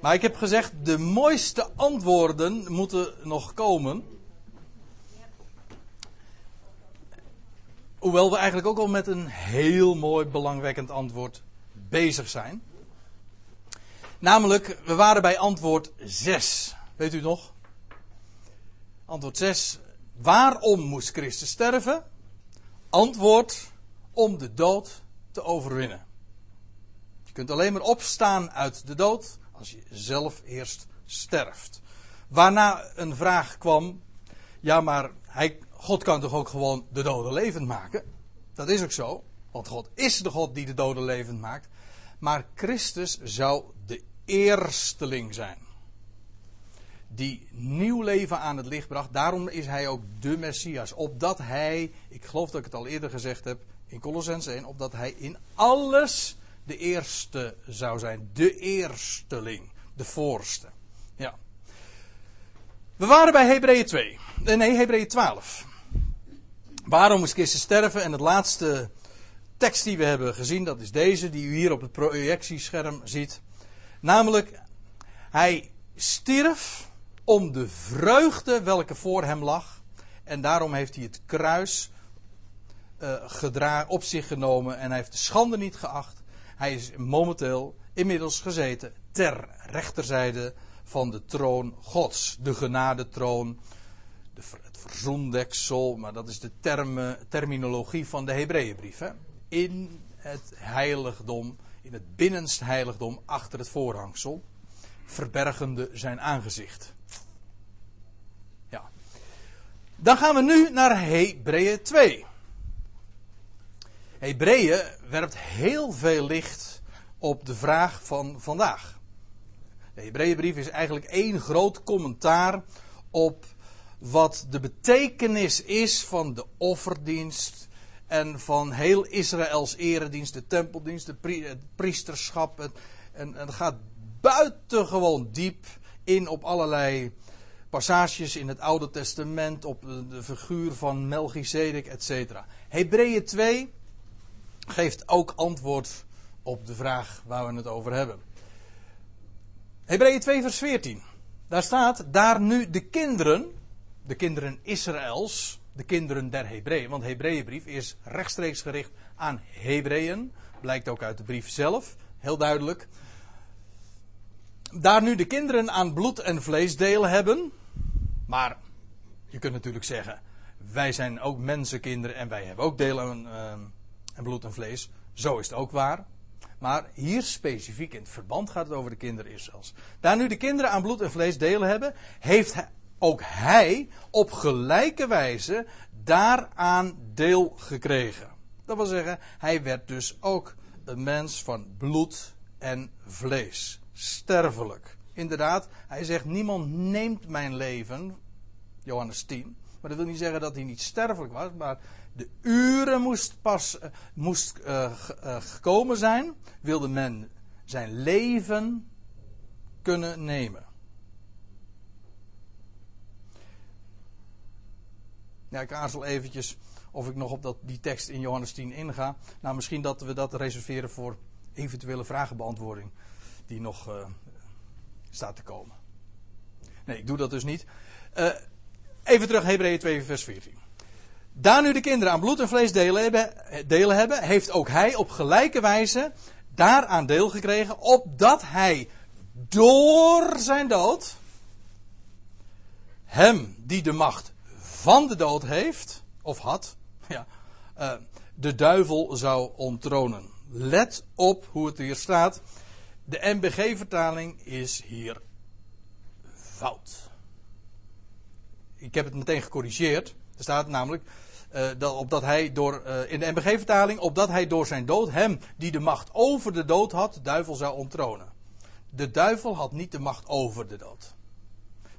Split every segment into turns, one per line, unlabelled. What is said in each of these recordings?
Maar ik heb gezegd, de mooiste antwoorden moeten nog komen. Hoewel we eigenlijk ook al met een heel mooi belangwekkend antwoord bezig zijn. Namelijk, we waren bij antwoord 6. Weet u nog? Antwoord 6. Waarom moest Christus sterven? Antwoord om de dood te overwinnen. Je kunt alleen maar opstaan uit de dood als je zelf eerst sterft. Waarna een vraag kwam: ja, maar hij, God kan toch ook gewoon de doden levend maken? Dat is ook zo, want God is de God die de doden levend maakt. Maar Christus zou de eersteling zijn. Die nieuw leven aan het licht bracht. Daarom is hij ook de Messias. Opdat hij, ik geloof dat ik het al eerder gezegd heb in Colossens 1, opdat hij in alles de eerste zou zijn. De eersteling. De voorste. Ja. We waren bij Hebreeën 2. Eh, nee, Hebreeën 12. Waarom moest Christus sterven? En het laatste tekst die we hebben gezien, dat is deze, die u hier op het projectiescherm ziet. Namelijk, hij stierf om de vreugde welke voor hem lag. En daarom heeft hij het kruis uh, op zich genomen en hij heeft de schande niet geacht. Hij is momenteel inmiddels gezeten ter rechterzijde van de troon Gods, de genadetroon, de, het verzoendeksel, maar dat is de term, terminologie van de Hebreeënbrief. In het heiligdom, in het binnenste heiligdom achter het voorhangsel, verbergende zijn aangezicht. Ja. Dan gaan we nu naar Hebreeën 2. Hebreeën werpt heel veel licht op de vraag van vandaag. De Hebreeënbrief is eigenlijk één groot commentaar op wat de betekenis is van de offerdienst en van heel Israëls eredienst, de tempeldienst, het priesterschap. En, het gaat buitengewoon diep in op allerlei passages in het Oude Testament, op de figuur van Melchizedek, etc. Hebreeën 2 geeft ook antwoord op de vraag waar we het over hebben. Hebreeën 2 vers 14. Daar staat, daar nu de kinderen, de kinderen Israëls, de kinderen der Hebreeën, want Hebreeënbrief is rechtstreeks gericht aan Hebreeën, blijkt ook uit de brief zelf, heel duidelijk. Daar nu de kinderen aan bloed en vlees deel hebben, maar je kunt natuurlijk zeggen, wij zijn ook mensenkinderen en wij hebben ook deel aan, uh, en bloed en vlees. Zo is het ook waar. Maar hier specifiek in het verband gaat het over de kinderen Israëls. Daar nu de kinderen aan bloed en vlees delen hebben, heeft ook hij op gelijke wijze daaraan deel gekregen. Dat wil zeggen, hij werd dus ook een mens van bloed en vlees. Sterfelijk. Inderdaad, hij zegt: Niemand neemt mijn leven. Johannes 10. Maar dat wil niet zeggen dat hij niet sterfelijk was, maar de uren moest pas uh, moest, uh, uh, gekomen zijn, wilde men zijn leven kunnen nemen. Ja, ik aarzel eventjes of ik nog op dat, die tekst in Johannes 10 inga. Nou, misschien dat we dat reserveren voor eventuele vragenbeantwoording die nog staat te komen. Nee, ik doe dat dus niet. even terug, Hebreeën 2, vers 14. Daar nu de kinderen aan bloed en vlees delen hebben, delen hebben, heeft ook hij op gelijke wijze daaraan deel gekregen, opdat hij door zijn dood hem die de macht van de dood heeft, of had, ja, uh, de duivel zou onttronen. Let op hoe het hier staat. De MBG-vertaling is hier fout. Ik heb het meteen gecorrigeerd. Er staat namelijk, dat, opdat hij door, uh, in de MBG-vertaling, opdat hij door zijn dood hem die de macht over de dood had, de duivel zou onttronen. De duivel had niet de macht over de dood.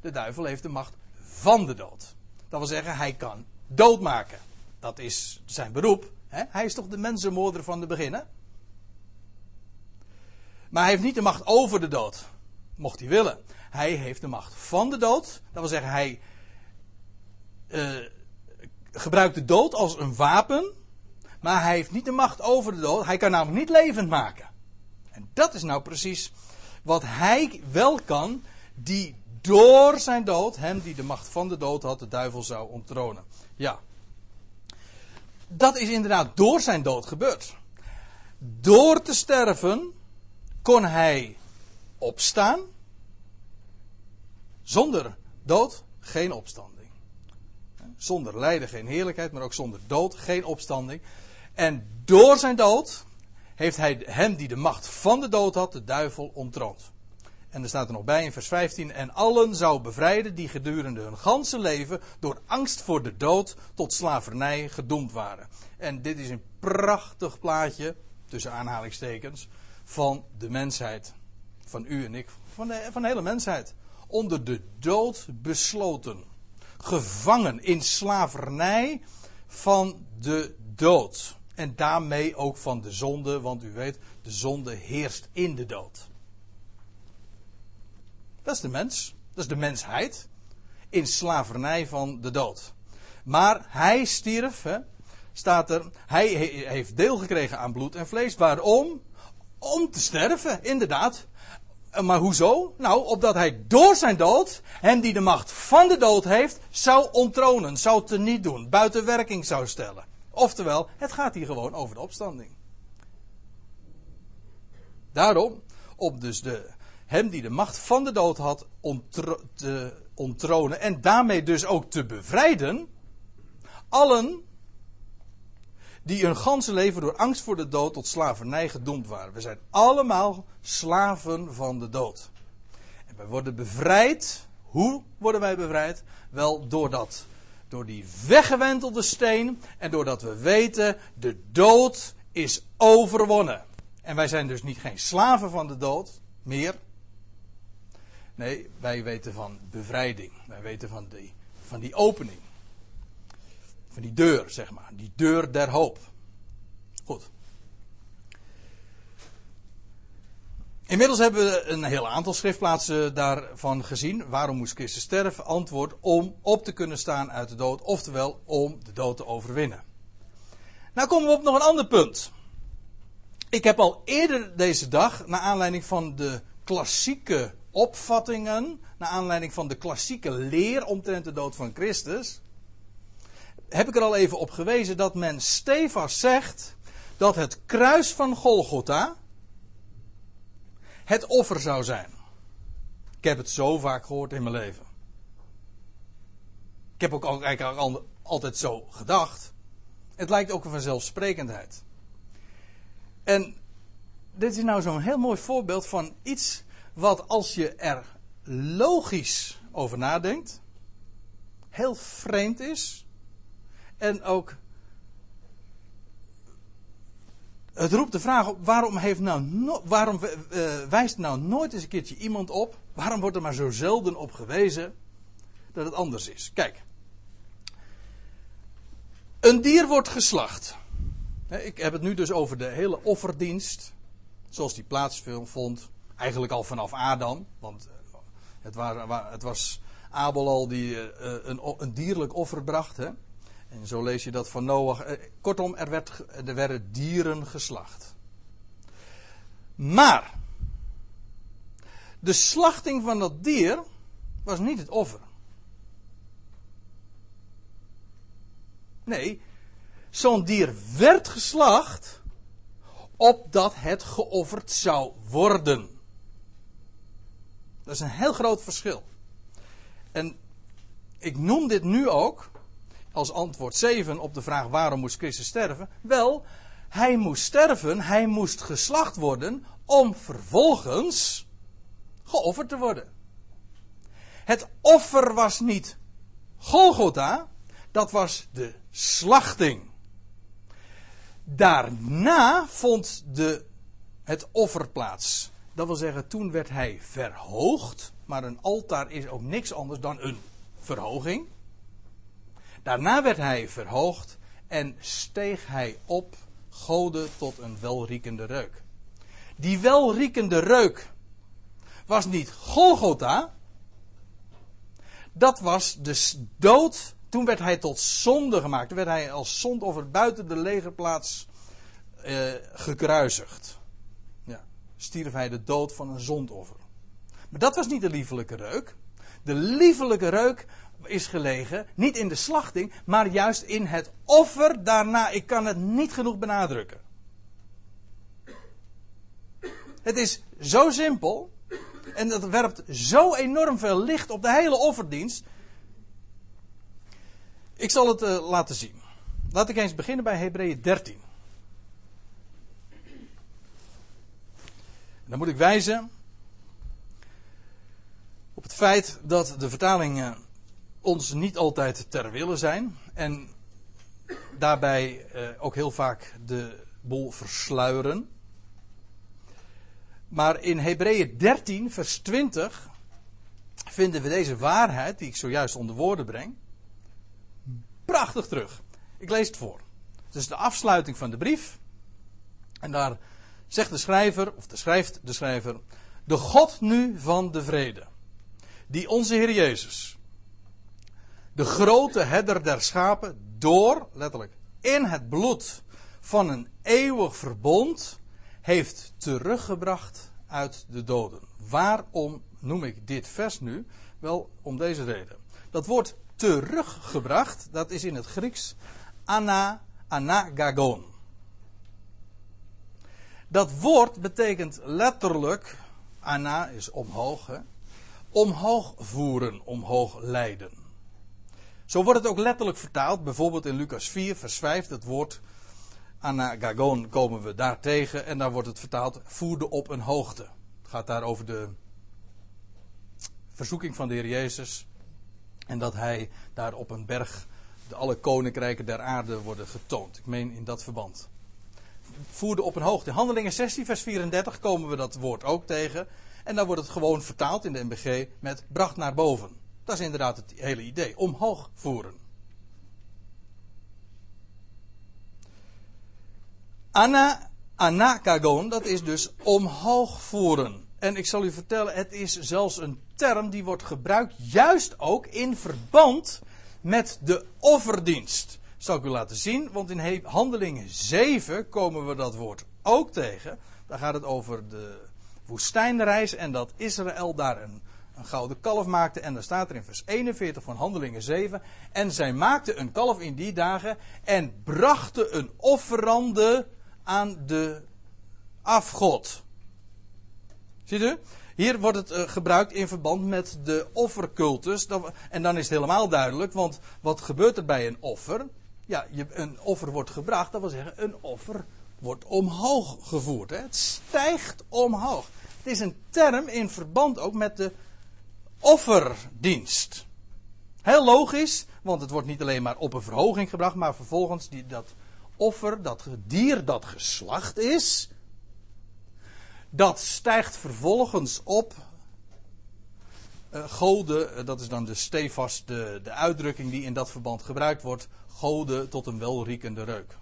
De duivel heeft de macht van de dood. Dat wil zeggen, hij kan doodmaken. Dat is zijn beroep. Hè? Hij is toch de mensenmoorder van de beginnen? Maar hij heeft niet de macht over de dood. Mocht hij willen. Hij heeft de macht van de dood. Dat wil zeggen, hij. Uh, gebruikt de dood als een wapen. Maar hij heeft niet de macht over de dood. Hij kan namelijk niet levend maken. En dat is nou precies wat hij wel kan, die door zijn dood, hem die de macht van de dood had, de duivel zou onttronen. Ja. Dat is inderdaad door zijn dood gebeurd. Door te sterven kon hij opstaan. Zonder dood geen opstanding. Zonder lijden geen heerlijkheid, maar ook zonder dood geen opstanding. En door zijn dood heeft hij hem die de macht van de dood had, de duivel, ontroond. En er staat er nog bij in vers 15. En allen zou bevrijden die gedurende hun ganse leven door angst voor de dood tot slavernij gedoemd waren. En dit is een prachtig plaatje, tussen aanhalingstekens, van de mensheid. Van u en ik, van de, van de hele mensheid. Onder de dood besloten. Gevangen in slavernij van de dood. En daarmee ook van de zonde, want u weet, de zonde heerst in de dood. Dat is de mens. Dat is de mensheid. In slavernij van de dood. Maar hij stierf, hè, staat er, hij heeft deel gekregen aan bloed en vlees. Waarom? Om te sterven, inderdaad. Maar hoezo? Nou, opdat hij door zijn dood, hem die de macht van de dood heeft, zou onttronen, zou teniet doen, buiten werking zou stellen. Oftewel, het gaat hier gewoon over de opstanding. Daarom, op dus de, hem die de macht van de dood had ontro te onttronen en daarmee dus ook te bevrijden, allen die hun ganse leven door angst voor de dood tot slavernij gedoemd waren. We zijn allemaal slaven van de dood. En wij worden bevrijd. Hoe worden wij bevrijd? Wel doordat, door die weggewentelde steen en doordat we weten, de dood is overwonnen. En wij zijn dus niet geen slaven van de dood meer. Nee, wij weten van bevrijding. Wij weten van die, van die opening. Van die deur, zeg maar. Die deur der hoop. Goed. Inmiddels hebben we een heel aantal schriftplaatsen daarvan gezien. Waarom moest Christus sterven? Antwoord om op te kunnen staan uit de dood. Oftewel om de dood te overwinnen. Nou komen we op nog een ander punt. Ik heb al eerder deze dag, naar aanleiding van de klassieke opvattingen, naar aanleiding van de klassieke leer omtrent de dood van Christus, heb ik er al even op gewezen dat men stevast zegt dat het kruis van Golgotha het offer zou zijn. Ik heb het zo vaak gehoord in mijn leven. Ik heb ook eigenlijk altijd zo gedacht. Het lijkt ook een vanzelfsprekendheid. En dit is nou zo'n heel mooi voorbeeld van iets wat als je er logisch over nadenkt, heel vreemd is. En ook. Het roept de vraag op: waarom, heeft nou no, waarom uh, wijst nou nooit eens een keertje iemand op? Waarom wordt er maar zo zelden op gewezen dat het anders is? Kijk. Een dier wordt geslacht. Ik heb het nu dus over de hele offerdienst. Zoals die plaatsvond Eigenlijk al vanaf Adam, want eh, het, was Abel al die eh, een, een dierlijk offer bracht. Hè? En zo lees je dat van Noach. Eh, kortom, er, werd, er werden dieren geslacht. Maar, de slachting van dat dier was niet het offer. Nee, zo'n dier werd geslacht opdat het geofferd zou worden. Dat is een heel groot verschil. En ik noem dit nu ook als antwoord 7 op de vraag waarom moest Christus sterven? Wel, hij moest sterven, hij moest geslacht worden om vervolgens geofferd te worden. Het offer was niet Golgotha, dat was de slachting. Daarna vond de, het offer plaats. Dat wil zeggen, toen werd hij verhoogd. Maar een altaar is ook niks anders dan een verhoging. Daarna werd hij verhoogd en steeg hij op, goden tot een welriekende reuk. Die welriekende reuk was niet Golgotha. Dat was de dood. Toen werd hij tot zonde gemaakt. Toen werd hij als zondoffer buiten de legerplaats eh, gekruisigd stierf hij de dood van een zondoffer. Maar dat was niet de liefelijke reuk. De liefelijke reuk is gelegen, niet in de slachting, maar juist in het offer daarna. Ik kan het niet genoeg benadrukken. Het is zo simpel. En dat werpt zo enorm veel licht op de hele offerdienst. Ik zal het uh, laten zien. Laat ik eens beginnen bij Hebreeën 13. Dan moet ik wijzen op het feit dat de vertalingen ons niet altijd ter wille zijn. En daarbij eh, ook heel vaak de boel versluieren. Maar in Hebreeën 13, vers 20, vinden we deze waarheid, die ik zojuist onder woorden breng, prachtig terug. Ik lees het voor. Het is de afsluiting van de brief. En daar zegt de schrijver, of de schrijft de schrijver, de God nu van de vrede, die onze Heer Jezus, de grote herder der schapen, door, letterlijk, in het bloed van een eeuwig verbond, heeft teruggebracht uit de doden. Waarom noem ik dit vers nu? Wel om deze reden. Dat woord teruggebracht, dat is in het Grieks ana, anagagon. Dat woord betekent letterlijk, ana is omhoog, hè, omhoog voeren, omhoog leiden. Zo wordt het ook letterlijk vertaald, bijvoorbeeld in Lucas 4, vers 5, dat woord anagagon komen we daar tegen en daar wordt het vertaald voerde op een hoogte. Het gaat daar over de verzoeking van de Heer Jezus en dat hij daar op een berg de alle koninkrijken der aarde worden getoond. Ik meen in dat verband. Voerde op een hoogte. In Handelingen 16, vers 34 komen we dat woord ook tegen. En dan wordt het gewoon vertaald in de MBG met bracht naar boven. Dat is inderdaad het hele idee. Omhoog voeren. Anna, anakagon, dat is dus omhoog voeren. En ik zal u vertellen, het is zelfs een term die wordt gebruikt juist ook in verband met de offerdienst. Zal ik u laten zien, want in Handelingen 7 komen we dat woord ook tegen. Daar gaat het over de woestijnreis en dat Israël daar een, een gouden kalf maakte. En daar staat er in vers 41 van Handelingen 7. En zij maakten een kalf in die dagen en brachten een offerande aan de afgod. Ziet u? Hier wordt het uh, gebruikt in verband met de offercultus. En dan is het helemaal duidelijk, want wat gebeurt er bij een offer? Ja, een offer wordt gebracht, dat wil zeggen, een offer wordt omhoog gevoerd. Hè? Het stijgt omhoog. Het is een term in verband ook met de offerdienst. Heel logisch, want het wordt niet alleen maar op een verhoging gebracht, maar vervolgens die, dat offer, dat dier dat geslacht is, dat stijgt vervolgens op. Uh, dat is dan de stevast de, de uitdrukking die in dat verband gebruikt wordt. Goden tot een welriekende reuk.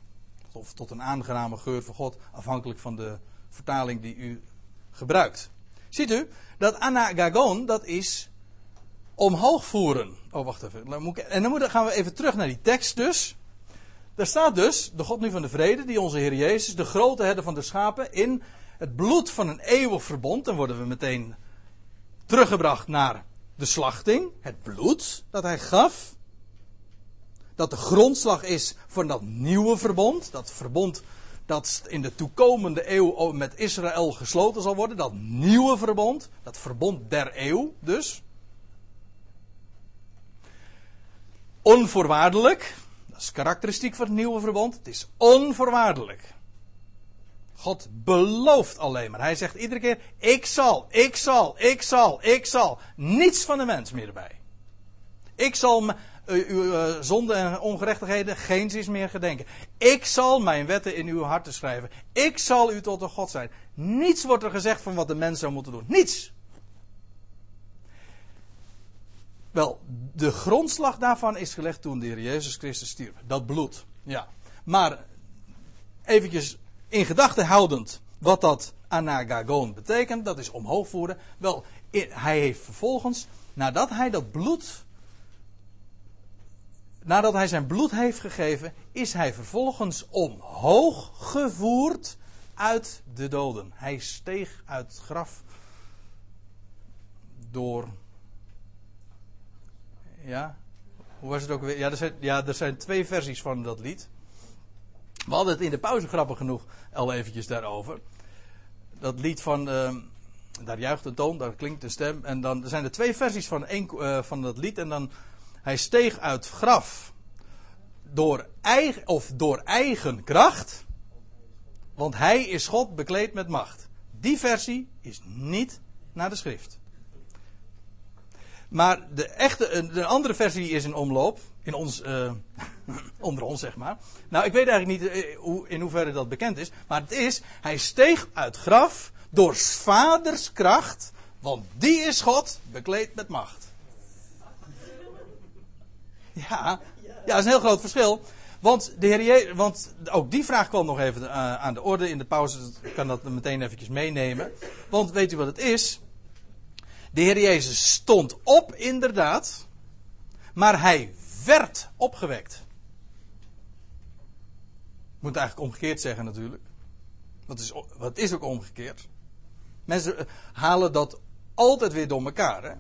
Of tot een aangename geur van God, afhankelijk van de vertaling die u gebruikt. Ziet u, dat anagagon, dat is omhoog voeren. Oh, wacht even. En dan gaan we even terug naar die tekst dus. Daar staat dus, de God nu van de vrede, die onze Heer Jezus, de grote herder van de schapen, in het bloed van een eeuwig verbond. Dan worden we meteen teruggebracht naar de slachting. Het bloed dat hij gaf. Dat de grondslag is van dat nieuwe verbond. Dat verbond dat in de toekomende eeuw met Israël gesloten zal worden. Dat nieuwe verbond. Dat verbond der eeuw dus. Onvoorwaardelijk. Dat is karakteristiek van het nieuwe verbond. Het is onvoorwaardelijk. God belooft alleen maar. Hij zegt iedere keer: Ik zal, ik zal, ik zal, ik zal. Niets van de mens meer erbij. Ik zal uw uh, zonde en ongerechtigheden geen zins meer gedenken. Ik zal mijn wetten in uw harten schrijven. Ik zal u tot een God zijn. Niets wordt er gezegd van wat de mens zou moeten doen. Niets. Wel, de grondslag daarvan is gelegd toen de Heer Jezus Christus stierf. Dat bloed. Ja. Maar eventjes in gedachten houdend wat dat anagagon betekent, dat is omhoog voeren. Wel, hij heeft vervolgens, nadat hij dat bloed, nadat hij zijn bloed heeft gegeven, is hij vervolgens omhoog gevoerd uit de doden. Hij steeg uit het graf door. Ja, hoe was het ook weer? Ja er, zijn, ja, er zijn twee versies van dat lied. We hadden het in de pauze grappig genoeg al eventjes daarover. Dat lied van. Uh, daar juicht een toon, daar klinkt een stem. En dan er zijn er twee versies van, één, uh, van dat lied. En dan. Hij steeg uit graf. Door eigen, of door eigen kracht. Want hij is God bekleed met macht. Die versie is niet naar de schrift. Maar de echte, de andere versie is in omloop. In ons, uh, onder ons zeg maar. Nou, ik weet eigenlijk niet uh, in hoeverre dat bekend is. Maar het is, hij steeg uit graf door vaders kracht. Want die is God, bekleed met macht. Ja, ja, dat is een heel groot verschil. Want, de Heer want ook die vraag kwam nog even aan de orde in de pauze. Kan dat meteen eventjes meenemen. Want weet u wat het is? De Heer Jezus stond op, inderdaad. Maar hij werd opgewekt. Ik moet eigenlijk omgekeerd zeggen natuurlijk. Wat is, wat is ook omgekeerd. Mensen eh, halen dat altijd weer door elkaar. Hè?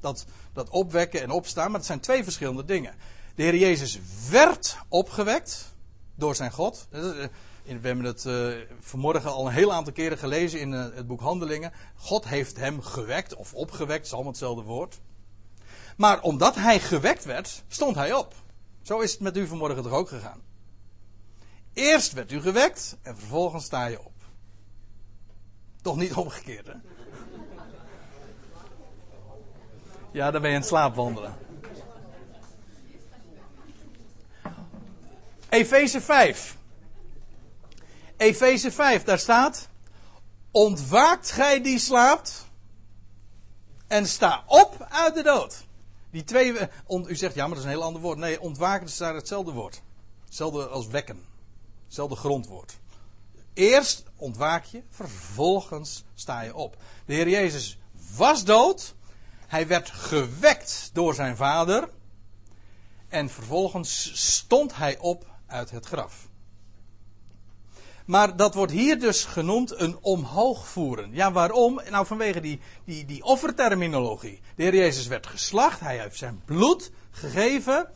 Dat, dat opwekken en opstaan, maar het zijn twee verschillende dingen. De Heer Jezus werd opgewekt door zijn God. Eh, we hebben het uh, vanmorgen al een heel aantal keren gelezen in uh, het boek Handelingen. God heeft hem gewekt of opgewekt, is allemaal hetzelfde woord. Maar omdat hij gewekt werd, stond hij op. Zo is het met u vanmorgen toch ook gegaan. Eerst werd u gewekt en vervolgens sta je op. Toch niet omgekeerd, hè? Ja, dan ben je in slaap wandelen. Efeze 5. Efeze 5, daar staat: Ontwaakt gij die slaapt en sta op uit de dood. Die twee, u zegt ja, maar dat is een heel ander woord. Nee, ontwaken is daar hetzelfde woord. Hetzelfde als wekken. Hetzelfde grondwoord. Eerst ontwaak je, vervolgens sta je op. De Heer Jezus was dood. Hij werd gewekt door zijn vader. En vervolgens stond hij op uit het graf. Maar dat wordt hier dus genoemd een omhoogvoeren. Ja, waarom? Nou, vanwege die, die, die offerterminologie. De Heer Jezus werd geslacht, hij heeft zijn bloed gegeven.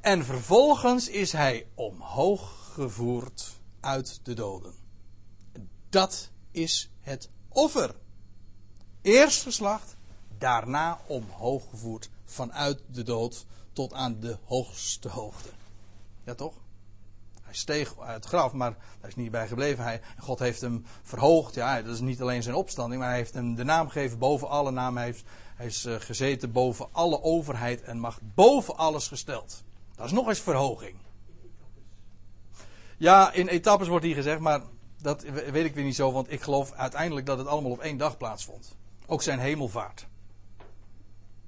En vervolgens is hij omhoog gevoerd uit de doden. Dat is het offer. Eerst geslacht, daarna omhoog gevoerd vanuit de dood tot aan de hoogste hoogte. Ja, toch? Hij steeg uit het graf, maar daar is niet bij gebleven. Hij, God heeft hem verhoogd. Ja, dat is niet alleen zijn opstanding, maar hij heeft hem de naam gegeven boven alle namen. Hij, heeft, hij is uh, gezeten boven alle overheid en macht, boven alles gesteld. Dat is nog eens verhoging. Ja, in etappes wordt hier gezegd, maar dat weet ik weer niet zo, want ik geloof uiteindelijk dat het allemaal op één dag plaatsvond. Ook zijn hemelvaart.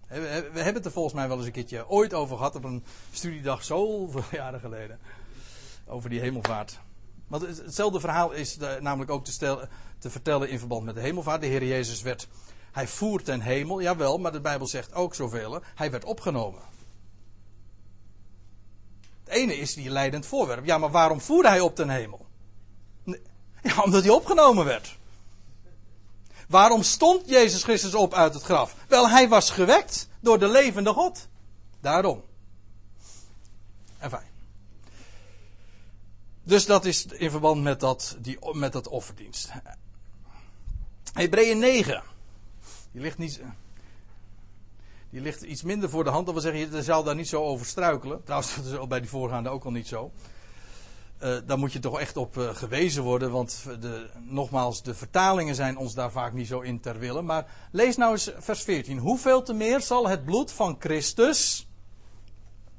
We hebben het er volgens mij wel eens een keertje ooit over gehad op een studiedag zoveel jaren geleden over die hemelvaart. Want hetzelfde verhaal is namelijk ook te, te, vertellen in verband met de hemelvaart. De Heer Jezus werd, hij voert ten hemel, jawel, maar de Bijbel zegt ook zoveel. Hij werd opgenomen. Het ene is die leidend voorwerp. Ja, maar waarom voerde hij op ten hemel? Ja, omdat hij opgenomen werd. Waarom stond Jezus Christus op uit het graf? Wel, hij was gewekt door de levende God. Daarom. En fijn. Dus dat is in verband met dat, die, met dat offerdienst. Hebreeën 9. Die ligt, niet, die ligt iets minder voor de hand. Dat wil zeggen, je zal daar niet zo over struikelen. Trouwens, dat is bij die voorgaande ook al niet zo. Uh, daar moet je toch echt op uh, gewezen worden. Want de, nogmaals, de vertalingen zijn ons daar vaak niet zo in ter willen. Maar lees nou eens vers 14. Hoeveel te meer zal het bloed van Christus.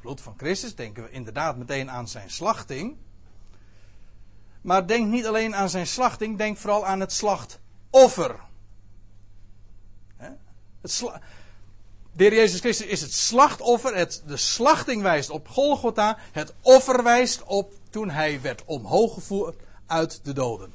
Bloed van Christus, denken we inderdaad meteen aan zijn slachting. Maar denk niet alleen aan zijn slachting, denk vooral aan het slachtoffer. Het de Heer Jezus Christus is het slachtoffer. Het, de slachting wijst op Golgotha. Het offer wijst op toen hij werd omhoog gevoerd uit de doden.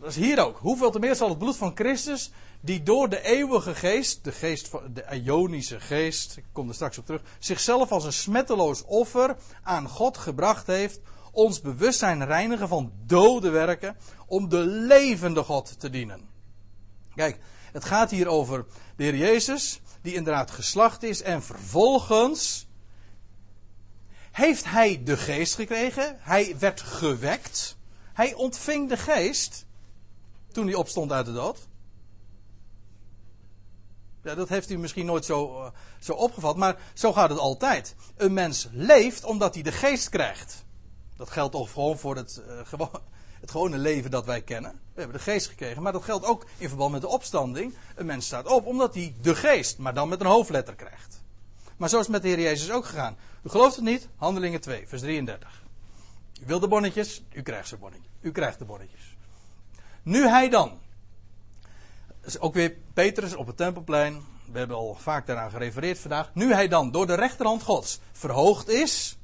Dat is hier ook. Hoeveel te meer zal het bloed van Christus, die door de eeuwige geest, de geest van de Ionische geest, ik kom er straks op terug, zichzelf als een smetteloos offer aan God gebracht heeft, ons bewustzijn reinigen van dode werken om de levende God te dienen. Kijk, Het gaat hier over de Heer Jezus, die inderdaad geslacht is en vervolgens heeft hij de geest gekregen. Hij werd gewekt. Hij ontving de geest toen hij opstond uit de dood. Ja, dat heeft u misschien nooit zo, uh, zo opgevat, maar zo gaat het altijd. Een mens leeft omdat hij de geest krijgt. Dat geldt toch gewoon voor het, gewo het gewone leven dat wij kennen. We hebben de geest gekregen, maar dat geldt ook in verband met de opstanding. Een mens staat op omdat hij de geest, maar dan met een hoofdletter krijgt. Maar zo is met de Heer Jezus ook gegaan. U gelooft het niet? Handelingen 2, vers 33. U wil de bonnetjes? U krijgt ze bonnetjes. U krijgt de bonnetjes. Nu hij dan. is ook weer Petrus op het tempelplein. We hebben al vaak daaraan gerefereerd vandaag. Nu hij dan door de rechterhand Gods verhoogd is.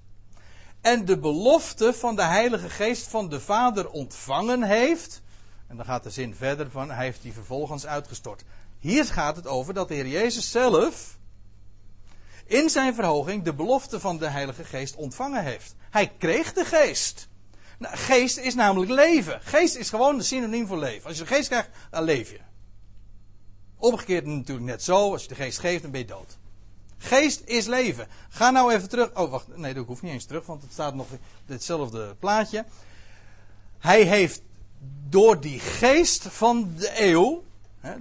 En de belofte van de Heilige Geest van de Vader ontvangen heeft. En dan gaat de zin verder van, hij heeft die vervolgens uitgestort. Hier gaat het over dat de Heer Jezus zelf in zijn verhoging de belofte van de Heilige Geest ontvangen heeft. Hij kreeg de geest. Nou, geest is namelijk leven. Geest is gewoon een synoniem voor leven. Als je de geest krijgt, dan leef je. Omgekeerd natuurlijk net zo. Als je de geest geeft, dan ben je dood. Geest is leven. Ga nou even terug. Oh, wacht. Nee, dat hoeft niet eens terug, want het staat nog in hetzelfde plaatje. Hij heeft door die geest van de eeuw.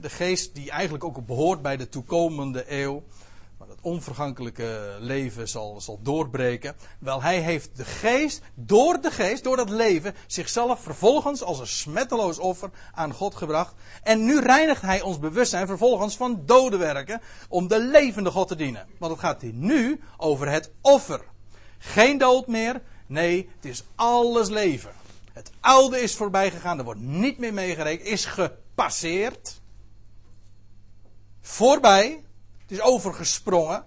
De geest die eigenlijk ook behoort bij de toekomende eeuw onvergankelijke leven zal, zal doorbreken. Wel, hij heeft de geest, door de geest, door dat leven, zichzelf vervolgens als een smetteloos offer aan God gebracht. En nu reinigt hij ons bewustzijn vervolgens van dode werken om de levende God te dienen. Want het gaat hier nu over het offer. Geen dood meer, nee, het is alles leven. Het oude is voorbij gegaan, er wordt niet meer meegerekend, is gepasseerd. Voorbij, het is overgesprongen.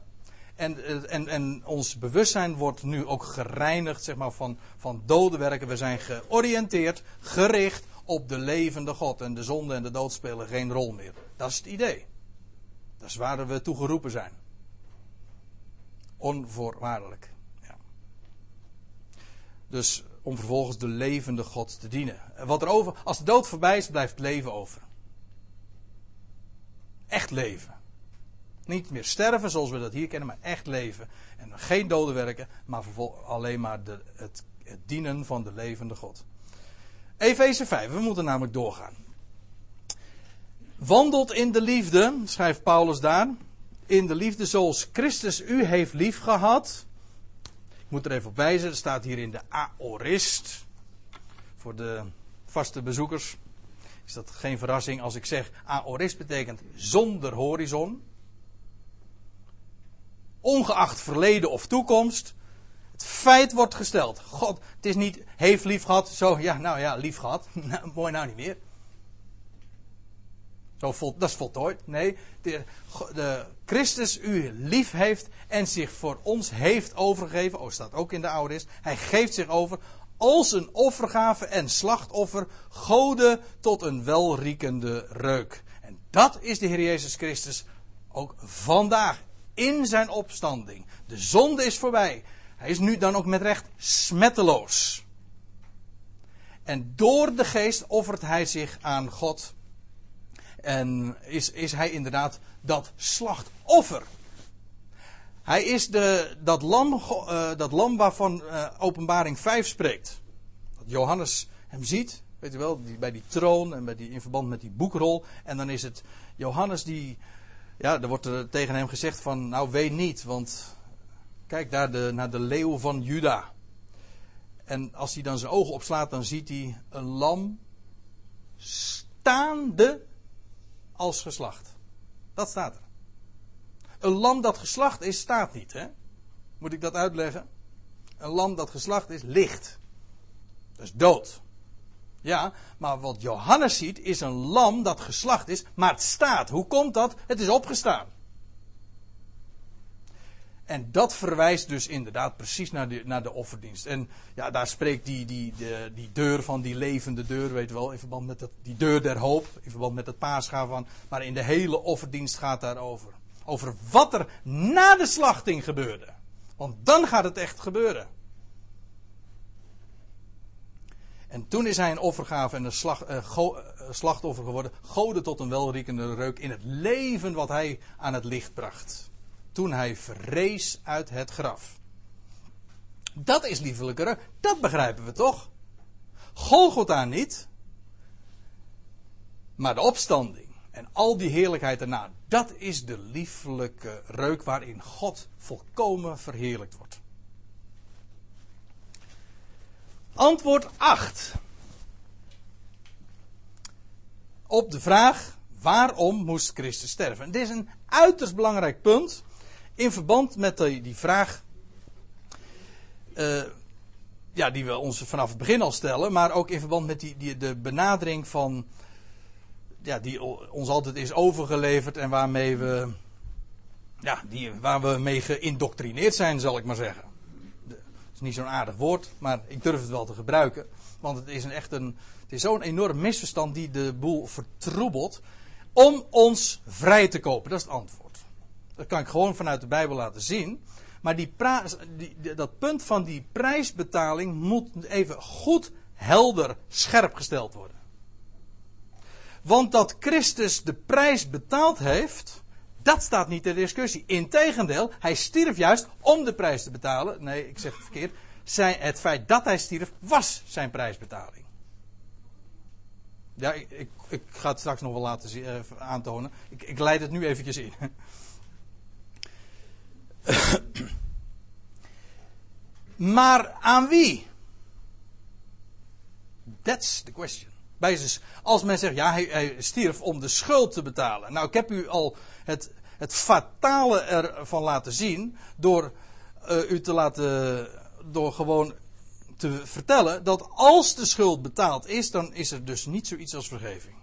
En, en, en ons bewustzijn wordt nu ook gereinigd zeg maar, van, van dode werken. We zijn georiënteerd, gericht op de levende God. En de zonde en de dood spelen geen rol meer. Dat is het idee. Dat is waar we toe geroepen zijn. Onvoorwaardelijk. Ja. Dus om vervolgens de levende God te dienen. Wat er over, als de dood voorbij is, blijft leven over. Echt leven. Niet meer sterven zoals we dat hier kennen, maar echt leven. En geen dode werken, maar alleen maar de, het, het dienen van de levende God. Efeze 5, we moeten namelijk doorgaan. Wandelt in de liefde, schrijft Paulus daar. In de liefde zoals Christus u heeft lief gehad. Ik moet er even op wijzen, er staat hier in de aorist. Voor de vaste bezoekers is dat geen verrassing als ik zeg aorist betekent zonder horizon ongeacht verleden of toekomst, het feit wordt gesteld. God, het is niet heeft lief gehad, zo, ja, nou ja, lief gehad. Nou, mooi nou niet meer. Zo vol, dat is voltooid. Nee, de, de, Christus u lief heeft en zich voor ons heeft overgegeven. Oh, staat ook in de oude is. Hij geeft zich over als een offergave en slachtoffer, goden tot een welriekende reuk. En dat is de Heer Jezus Christus ook vandaag in zijn opstanding. De zonde is voorbij. Hij is nu dan ook met recht smetteloos. En door de geest offert hij zich aan God. En is, is hij inderdaad dat slachtoffer. Hij is de, dat, lam, uh, dat lam waarvan uh, openbaring 5 spreekt. Dat Johannes hem ziet, weet u wel, bij die troon en bij die, in verband met die boekrol. En dan is het Johannes die ja, er wordt er tegen hem gezegd van, nou weet niet, want kijk daar de, naar de leeuw van Juda. En als hij dan zijn ogen opslaat, dan ziet hij een lam staande als geslacht. Dat staat er. Een lam dat geslacht is, staat niet. Hè? Moet ik dat uitleggen? Een lam dat geslacht is, ligt. Dat is dood. Ja, maar wat Johannes ziet is een lam dat geslacht is, maar het staat. Hoe komt dat? Het is opgestaan. En dat verwijst dus inderdaad precies naar de, naar de offerdienst. En ja, daar spreekt die, die, de, die deur van die levende deur, weet je wel, in verband met dat, die deur der hoop, in verband met het paascha van. Maar in de hele offerdienst gaat daarover. Over wat er na de slachting gebeurde. Want dan gaat het echt gebeuren. En toen is hij een offergave en een slag, go, uh, slachtoffer geworden. Goden tot een welriekende reuk in het leven wat hij aan het licht bracht. Toen hij verrees uit het graf. Dat is liefelijke reuk. Dat begrijpen we toch? Golgotha niet. Maar de opstanding. En al die heerlijkheid daarna. Dat is de liefelijke reuk waarin God volkomen verheerlijkt wordt. Antwoord 8. Op de vraag waarom moest Christus sterven? En dit is een uiterst belangrijk punt in verband met die, vraag uh, ja, die we ons vanaf het begin al stellen, maar ook in verband met die, die, de benadering van ja, die ons altijd is overgeleverd en waarmee we ja, die, waar we mee geïndoctrineerd zijn, zal ik maar zeggen is niet zo'n aardig woord, maar ik durf het wel te gebruiken. Want het is een echt een, het is zo'n enorm misverstand die de boel vertroebelt. Om ons vrij te kopen, dat is het antwoord. Dat kan ik gewoon vanuit de Bijbel laten zien. Maar die, die dat punt van die prijsbetaling moet even goed, helder, scherp gesteld worden. Want dat Christus de prijs betaald heeft, dat staat niet ter discussie. Integendeel, hij stierf juist om de prijs te betalen. Nee, ik zeg het verkeerd. Zijn, het feit dat hij stierf was zijn prijsbetaling. Ja, ik, ik, ga het straks nog wel laten zien, uh, aantonen. Ik, ik leid het nu eventjes in. maar aan wie? That's the question. Als men zegt, ja, hij, stierf om de schuld te betalen. Nou, ik heb u al het, het fatale ervan laten zien. Door uh, u te laten. Door gewoon te vertellen dat als de schuld betaald is, dan is er dus niet zoiets als vergeving.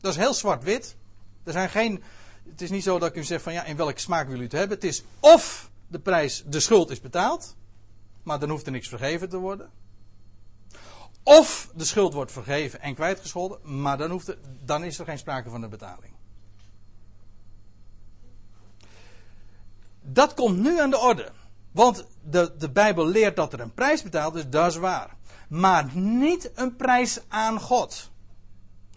Dat is heel zwart-wit. Er zijn geen. Het is niet zo dat ik u zeg van ja, in welke smaak wil u het hebben. Het is of de prijs, de schuld is betaald, maar dan hoeft er niks vergeven te worden. Of de schuld wordt vergeven en kwijtgescholden, maar dan, hoeft er, dan is er geen sprake van een betaling. Dat komt nu aan de orde. Want de, de Bijbel leert dat er een prijs betaald is, dat is waar. Maar niet een prijs aan God.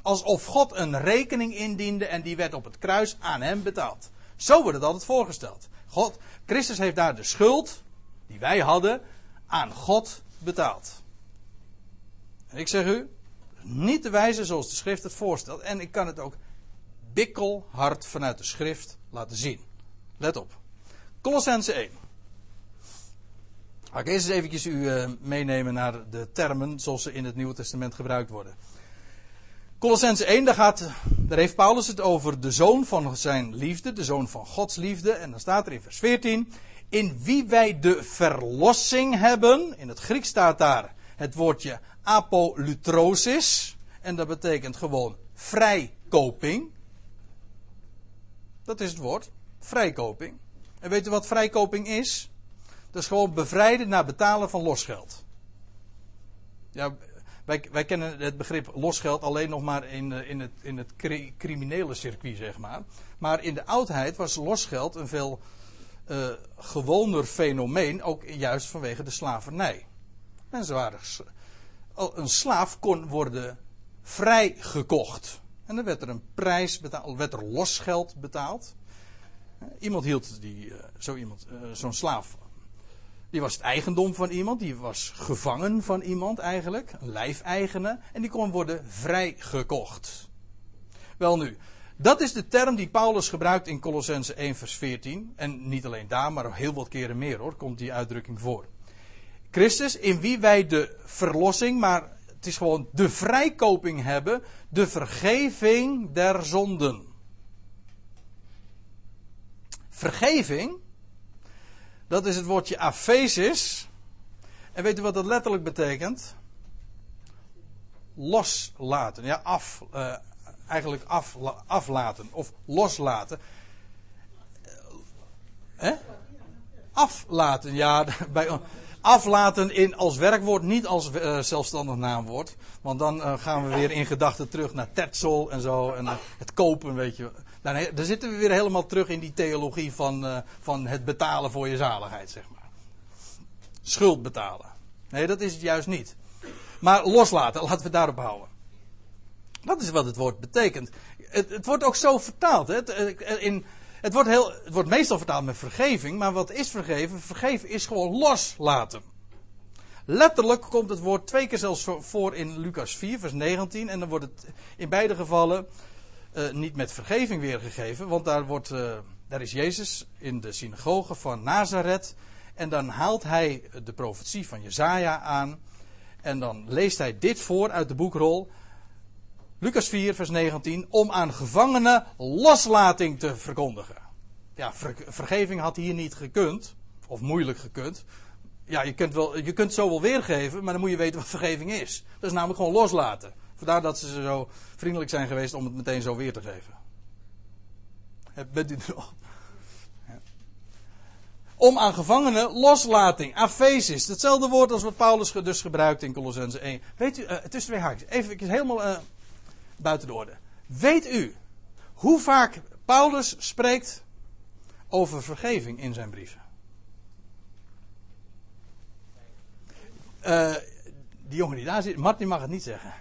Alsof God een rekening indiende en die werd op het kruis aan hem betaald. Zo wordt het altijd voorgesteld. God, Christus heeft daar de schuld die wij hadden aan God betaald. Ik zeg u, niet de wijze zoals de schrift het voorstelt. En ik kan het ook bikkelhard vanuit de schrift laten zien. Let op. Colossense 1. Ga ik eerst eens eventjes u uh, meenemen naar de termen zoals ze in het Nieuwe Testament gebruikt worden. Colossense 1, daar, gaat, daar heeft Paulus het over de zoon van zijn liefde, de zoon van Gods liefde. En dan staat er in vers 14, in wie wij de verlossing hebben. In het Grieks staat daar het woordje apolutrosis. En dat betekent gewoon vrijkoping. Dat is het woord, vrijkoping. En weet u wat vrijkoping is? Dat is gewoon bevrijden na betalen van losgeld. Ja, wij, wij kennen het begrip losgeld alleen nog maar in, eh, in het, in het criminele circuit, zeg maar. Maar in de oudheid was losgeld een veel uh, gewoner fenomeen, ook juist vanwege de slavernij. Mensen waren. Een slaaf kon worden vrijgekocht. En dan werd er een prijs betaald, werd er losgeld betaald. Iemand hield die, eh, zo iemand, eh, zo'n slaaf. Die was het eigendom van iemand, die was gevangen van iemand eigenlijk, een lijfeigene, en die kon worden vrijgekocht. Wel nu, dat is de term die Paulus gebruikt in Colossense 1 vers 14. En niet alleen daar, maar heel wat keren meer hoor, komt die uitdrukking voor. Christus, in wie wij de verlossing, maar het is gewoon de vrijkoping hebben, de vergeving der zonden. Vergeving, dat is het woordje aphesis. En weet u wat dat letterlijk betekent? Loslaten. Ja, af, uh, eigenlijk af, aflaten of loslaten. Hè? Aflaten, ja. Bij, aflaten in als werkwoord, niet als uh, zelfstandig naamwoord. Want dan uh, gaan we weer in gedachten terug naar Tetzel en zo. En uh, het kopen, weet je. Dan, dan, zitten we weer helemaal terug in die theologie van, van het betalen voor je zaligheid, zeg maar. Schuld betalen. Nee, dat is het juist niet. Maar loslaten, laten we daarop houden. Dat is wat het woord betekent. Het, het wordt ook zo vertaald. Hè? Eh, in, het, wordt heel, het wordt meestal vertaald met vergeving. Maar wat is vergeven? Vergeven is gewoon loslaten. Letterlijk komt het woord twee keer zelfs voor in Lucas 4, vers 19. En dan wordt het in beide gevallen uh, niet met vergeving weergegeven. Want daar, wordt, uh, daar is Jezus in de synagoge van Nazareth. En dan haalt hij de profetie van Jezaja aan. En dan leest hij dit voor uit de boekrol. Lucas 4, vers 19. Om aan gevangenen loslating te verkondigen. Ja, ver, vergeving had hier niet gekund. Of moeilijk gekund. Ja, je kunt, wel, je kunt zo wel weergeven, maar dan moet je weten wat vergeving is. Dat is namelijk gewoon loslaten. Vandaar dat ze zo vriendelijk zijn geweest om het meteen zo weer te geven. Bent u er nog? Om aan gevangenen loslating, afesis. Hetzelfde woord als wat Paulus dus gebruikt in Colossense 1. Weet u, uh, tussen twee haakjes, even helemaal uh, buiten de orde. Weet u hoe vaak Paulus spreekt over vergeving in zijn brieven? Uh, die jongen die daar zit, Martin mag het niet zeggen.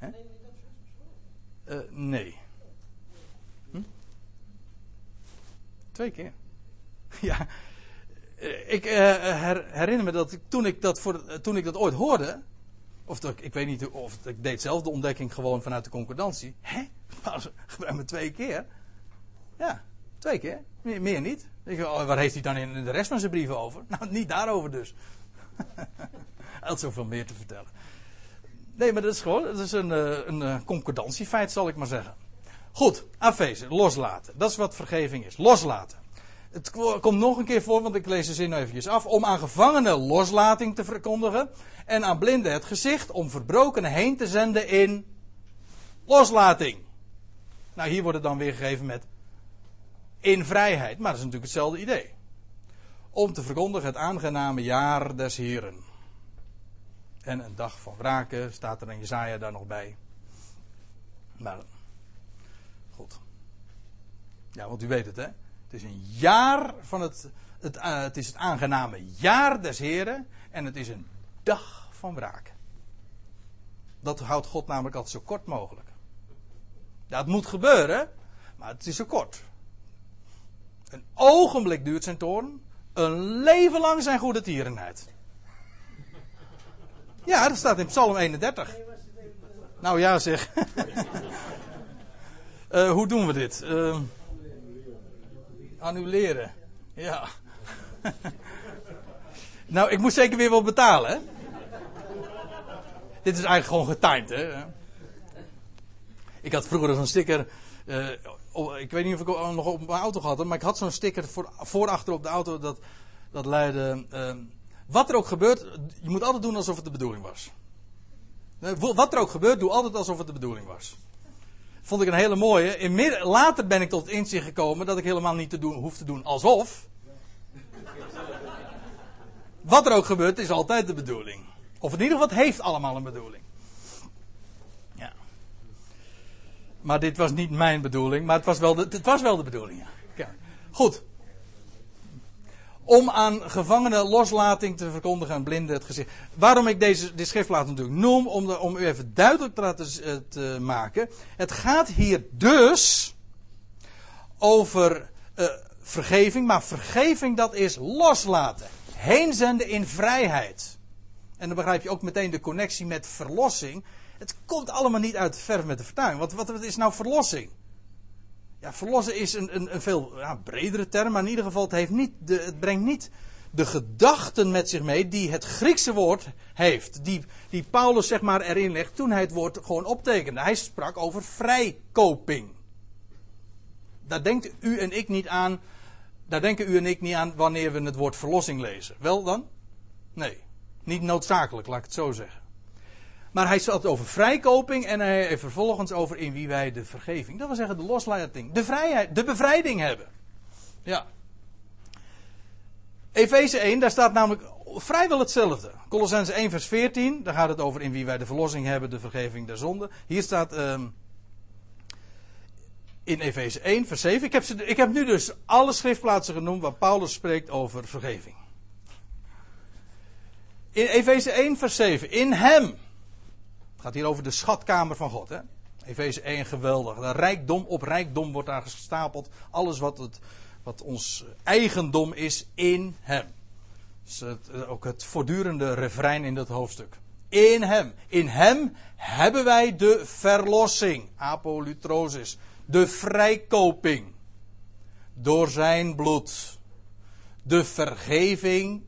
uh, nee. Hm? Twee keer. ja. Eh, ik her, herinner me dat ik, toen, ik dat voor, toen ik dat ooit hoorde. Of dat, ik weet niet of ik deed zelf de ontdekking gewoon vanuit de concordantie. Hè? Gebruik me twee keer. Ja, twee keer. Meer, meer niet. Ik, oh, waar heeft hij dan in de rest van zijn brieven over? Nou, niet daarover dus. hij had zoveel meer te vertellen. Nee, maar dat is gewoon dat is een, eh, een, een concordantiefeit, zal ik maar zeggen. Goed, afwezen, loslaten. Dat is wat vergeving is. Loslaten. Het komt nog een keer voor, want ik lees de zin even af. Om aan gevangenen loslating te verkondigen. En aan blinden het gezicht. Om verbrokenen heen te zenden in loslating. Nou, hier wordt het dan weer gegeven met in vrijheid. Maar dat is natuurlijk hetzelfde idee. Om te verkondigen het aangename jaar des Heren. En een dag van wraken staat er in Jezaja daar nog bij. Maar, goed. Ja, want u weet het hè. Het is een jaar van het, het, uh, het is het aangename jaar des Heren. En het is een dag van wraak. Dat houdt God namelijk altijd zo kort mogelijk. Ja, het moet gebeuren, maar het is zo kort. Een ogenblik duurt zijn toorn, een leven lang zijn goede tierenheid. Ja, dat staat in Psalm 31. Nou ja, zeg. uh, hoe doen we dit? Uh, annuleren. Ja. nou, ik moet zeker weer wat betalen? Dit is eigenlijk gewoon getimed, hè? Ik had vroeger zo'n sticker. Uh, ik weet niet of ik nog op mijn auto had, maar ik had zo'n sticker voor, voor achter op de auto dat, dat luidde. Uh, wat er ook gebeurt, je moet altijd doen alsof het de bedoeling was. Wat er ook gebeurt, doe altijd alsof het de bedoeling was. Vond ik een hele mooie. In later ben ik tot inzicht gekomen dat ik helemaal niet te doen, hoef te doen alsof. Wat er ook gebeurt, is altijd de bedoeling. Of in ieder geval, het heeft allemaal een bedoeling. Ja. Maar dit was niet mijn bedoeling, maar het was wel de, het was wel de bedoeling. Ja. Goed om aan gevangenen loslating te verkondigen en blinden het gezicht. Waarom ik deze dit schriftplaat natuurlijk noem, om, om u even duidelijk te laten eh, te maken. Het gaat hier dus over uh, vergeving, maar vergeving dat is loslaten. Heenzenden in vrijheid. En dan begrijp je ook meteen de connectie met verlossing. Het komt allemaal niet uit de verf met de vertuiging. Want wat is nou verlossing? Ja, verlossen is een, een, een veel ja, bredere term, maar in ieder geval, het, heeft niet de, het brengt niet de gedachten met zich mee die het Griekse woord heeft. Die, die Paulus zeg maar erin legt toen hij het woord gewoon optekende. Hij sprak over vrijkoping. Daar denkt u en ik niet aan. Daar denken u en ik niet aan wanneer we het woord verlossing lezen. Wel dan? Nee. Niet noodzakelijk, laat ik het zo zeggen. Maar hij het over vrijkoping en hij vervolgens over in wie wij de vergeving, dat wil zeggen de loslating, de vrijheid, de bevrijding hebben. Ja. Efeze 1, daar staat namelijk vrijwel hetzelfde. Colossense 1 vers 14, daar gaat het over in wie wij de verlossing hebben, de vergeving der zonde. Hier staat um, in Efeze 1 vers 7. Ik heb, ze, ik heb nu dus alle schriftplaatsen genoemd waar Paulus spreekt over vergeving. In Efeze 1, vers 7. In hem. Gaat hier over de schatkamer van God. Efeze 1, geweldig. Rijkdom op rijkdom wordt daar gestapeld. Alles wat, het, wat ons eigendom is in hem. Dus het, ook het voortdurende refrein in dat hoofdstuk. In hem. In hem hebben wij de verlossing. Apolutrosis. De vrijkoping. Door zijn bloed. De vergeving.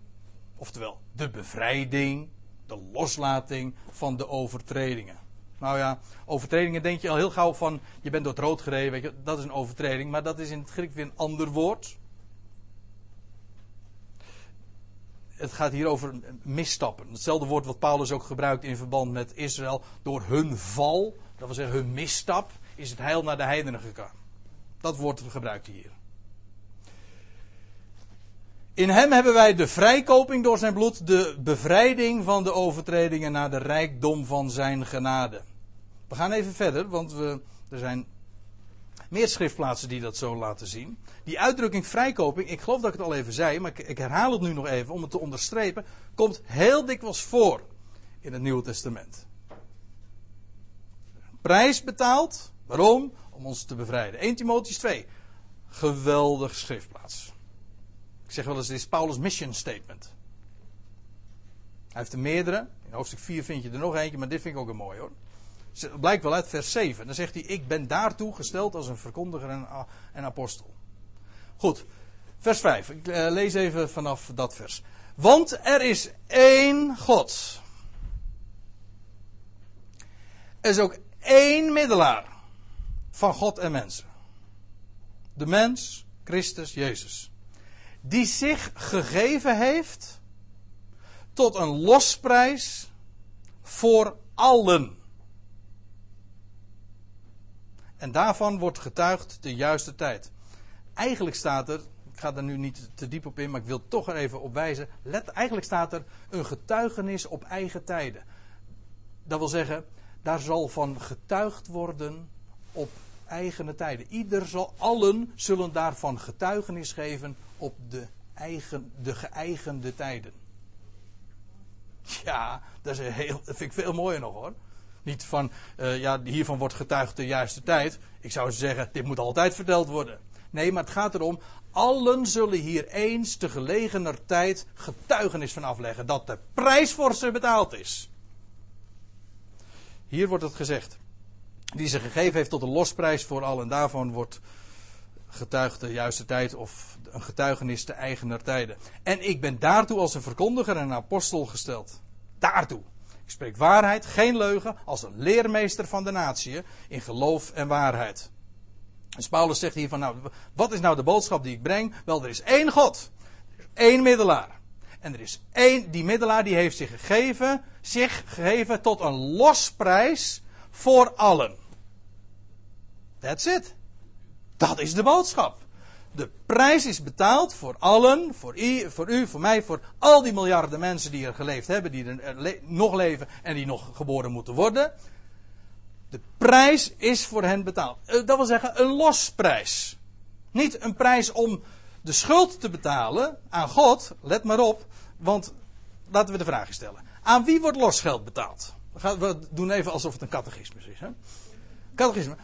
Oftewel, de bevrijding. De loslating van de overtredingen. Nou ja, overtredingen denk je al heel gauw van. Je bent door het rood gereden. Weet je, dat is een overtreding. Maar dat is in het Griek weer een ander woord. het gaat hier over misstappen. Hetzelfde woord wat Paulus ook gebruikt in verband met Israël. Door hun val, dat wil zeggen hun misstap, is het heil naar de heidenen gegaan. Dat woord gebruikt hier. In hem hebben wij de vrijkoping door zijn bloed, de bevrijding van de overtredingen naar de rijkdom van zijn genade. We gaan even verder, want we, er zijn meer schriftplaatsen die dat zo laten zien. Die uitdrukking vrijkoping, ik geloof dat ik het al even zei, maar ik, herhaal het nu nog even om het te onderstrepen, komt heel dikwijls voor in het Nieuwe Testament. Prijs betaald, waarom? Om ons te bevrijden. 1 Timotheus 2, geweldig schriftplaats. Ik zeg wel eens, dit is Paulus' mission statement. Hij heeft er meerdere. In hoofdstuk 4 vind je er nog eentje, maar dit vind ik ook een mooi hoor. Het blijkt wel uit vers 7. Dan zegt hij: Ik ben daartoe gesteld als een verkondiger en, en apostel. Goed, vers 5. Ik eh, lees even vanaf dat vers. Want er is één God. Er is ook één middelaar van God en mensen. De mens, Christus Jezus. Die zich gegeven heeft tot een losprijs voor allen. En daarvan wordt getuigd de juiste tijd. Eigenlijk staat er, ik ga daar nu niet te diep op in, maar ik wil toch even op wijzen. Let, eigenlijk staat er een getuigenis op eigen tijden. Dat wil zeggen, daar zal van getuigd worden op eigene tijden. Ieder zal, allen zullen daarvan getuigenis geven op de, eigen, de geëigende tijden. Ja, dat, is heel, vind ik veel mooier nog hoor. Niet van, uh, ja, hiervan wordt getuigd de juiste tijd. Ik zou zeggen, dit moet altijd verteld worden. Nee, maar het gaat erom, allen zullen hier eens te gelegener tijd getuigenis van afleggen. Dat de prijs voor ze betaald is. Hier wordt het gezegd. Die ze gegeven heeft tot een losprijs voor allen. Daarvan wordt getuigd de juiste tijd of een getuigenis te eigener tijden. En ik ben daartoe als een verkondiger en een apostel gesteld. Daartoe. Ik spreek waarheid, geen leugen, als een leermeester van de natie in geloof en waarheid. Dus Paulus zegt hier van, nou, wat is nou de boodschap die ik breng? Wel, er is één God, er is één middelaar. En er is één, die middelaar die heeft zich gegeven, zich gegeven tot een losprijs voor allen. That's it. Dat is de boodschap. De prijs is betaald voor allen, voor u, voor u, voor mij, voor al die miljarden mensen die er geleefd hebben, die er nog leven en die nog geboren moeten worden. De prijs is voor hen betaald. Eh, dat wil zeggen een losprijs. Niet een prijs om de schuld te betalen aan God, let maar op, want laten we de vraag stellen. Aan wie wordt losgeld betaald? We doen even alsof het een catechismus is. Hè?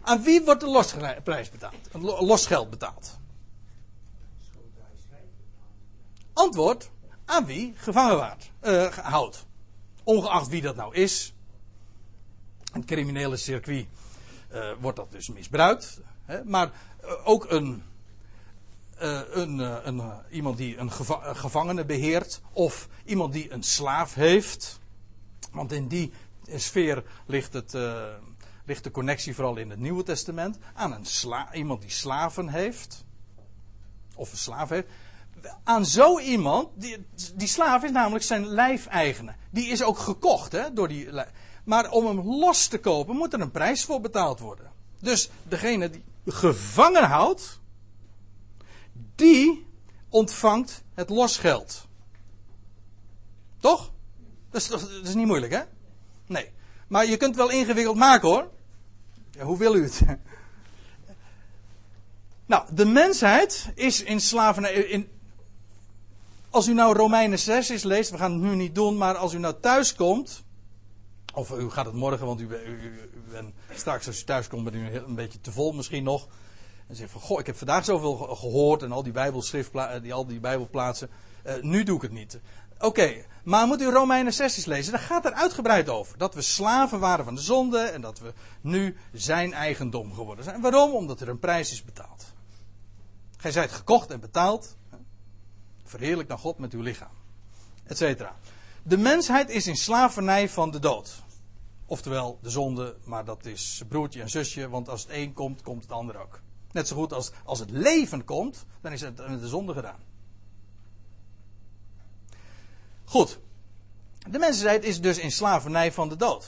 Aan wie wordt de losprijs betaald? Losgeld betaald? Antwoord aan wie gevangen uh, houdt. Ongeacht wie dat nou is. In het criminele circuit uh, wordt dat dus misbruikt. Hè? Maar uh, ook een, een, een, iemand die een gevangene beheert. Of iemand die een slaaf heeft. Want in die sfeer ligt, het, ligt de connectie vooral in het Nieuwe Testament. Aan een sla iemand die slaven heeft. Of een slaaf heeft aan zo iemand, die, die slaaf is namelijk zijn lijfeigene. Die is ook gekocht, hè, door die, maar om hem los te kopen moet er een prijs voor betaald worden. Dus degene die gevangen houdt, die ontvangt het losgeld. Toch? Dat is, dat is niet moeilijk, hè? Nee. Maar je kunt het wel ingewikkeld maken, hoor. Ja, hoe wil u het? Nou, de mensheid is in slavernij, in, Als u nou Romeinen 6 is leest, we gaan het nu niet doen, maar als u nou thuis komt, of u gaat het morgen, want u, bent straks als u thuis komt, bent u een beetje te vol misschien nog. En zegt van, goh, ik heb vandaag zoveel gehoord en al die, bijbelschrift, die, al die bijbelplaatsen. Uh, nu doe ik het niet. Oké, maar moet u Romeinen 6 eens lezen. Daar gaat er uitgebreid over. Dat we slaven waren van de zonde en dat we nu zijn eigendom geworden zijn. Waarom? Omdat er een prijs is betaald. Gij zijt gekocht en betaald. Verheerlijk dan God met uw lichaam. Etcetera. De mensheid is in slavernij van de dood. Oftewel de zonde, maar dat is broertje en zusje, want als het een komt, komt het ander ook. Net zo goed als, als het leven komt, dan is het de zonde gedaan. Goed. De mensheid is dus in slavernij van de dood.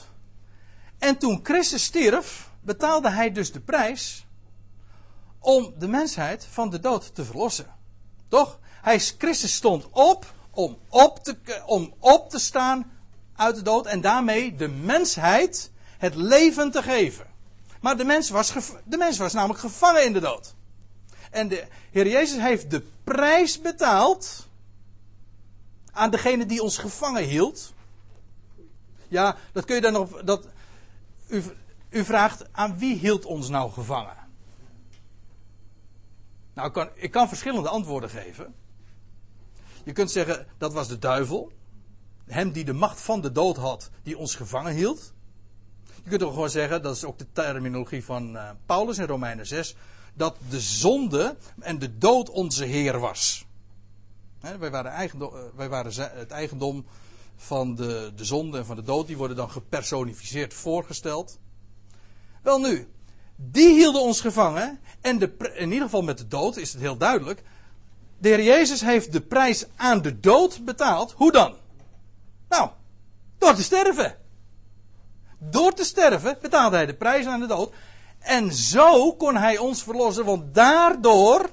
En toen Christus stierf, betaalde hij dus de prijs om de mensheid van de dood te verlossen. Toch? Hij, Christus stond op om op, te, om op te staan uit de dood en daarmee de mensheid het leven te geven. Maar de mens was, de mens was namelijk gevangen in de dood. En de Heer Jezus heeft de prijs betaald aan degene die ons gevangen hield. Ja, dat kun je dan nog. Dat, u, u vraagt aan wie hield ons nou gevangen? Nou, ik kan, ik kan verschillende antwoorden geven. Je kunt zeggen dat was de duivel. Hem die de macht van de dood had, die ons gevangen hield. Je kunt ook gewoon zeggen, dat is ook de terminologie van uh, Paulus in Romeinen 6, dat de zonde en de dood onze Heer was. Wij, waren eigendom, uh, wij waren het eigendom van de, de zonde en van de dood, die worden dan gepersonificeerd voorgesteld. Wel nu, die hielden ons gevangen. En de, in ieder geval met de dood is het heel duidelijk. De Heer Jezus heeft de prijs aan de dood betaald. Hoe dan? Nou, door te sterven. Door te sterven betaalde hij de prijs aan de dood. En zo kon hij ons verlossen, want daardoor,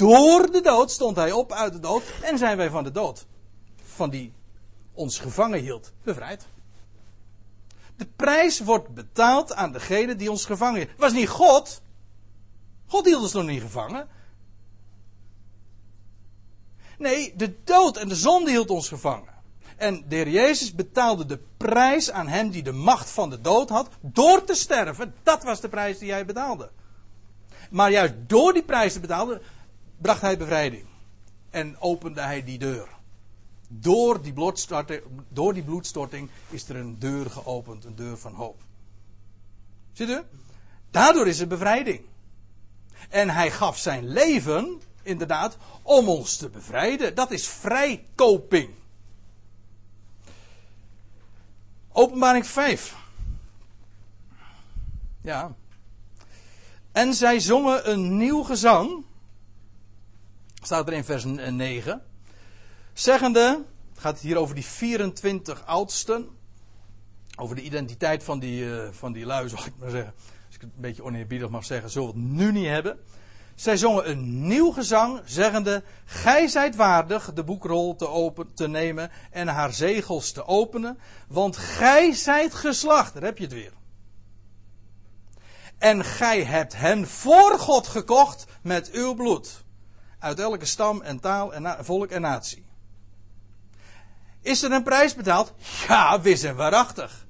door de dood, stond hij op uit de dood en zijn wij van de dood, van die ons gevangen hield, bevrijd. De prijs wordt betaald aan degene die ons gevangen hield. Het was niet God. God hield ons nog niet gevangen. Nee, de dood en de zonde hield ons gevangen. En de Heer Jezus betaalde de prijs aan hem die de macht van de dood had, door te sterven. Dat was de prijs die hij betaalde. Maar juist door die prijs te betalen, bracht hij bevrijding. En opende hij die deur. Door die, door die bloedstorting is er een deur geopend, een deur van hoop. Ziet u? Daardoor is er bevrijding. En hij gaf zijn leven, inderdaad, om ons te bevrijden. Dat is vrijkoping. Openbaring 5. Ja. En zij zongen een nieuw gezang. Staat er in vers 9. Zeggende, het gaat hier over die 24 oudsten. Over de identiteit van die, uh, van die lui, zal ik maar zeggen. Als ik het een beetje oneerbiedig mag zeggen, zullen we het nu niet hebben. Zij zongen een nieuw gezang, zeggende: Gij zijt waardig de boekrol te, open, te nemen en haar zegels te openen, want gij zijt geslacht. Daar heb je het weer. En gij hebt hen voor God gekocht met uw bloed. Uit elke stam en taal en volk en natie. Is er een prijs betaald? Ja, wis en waarachtig.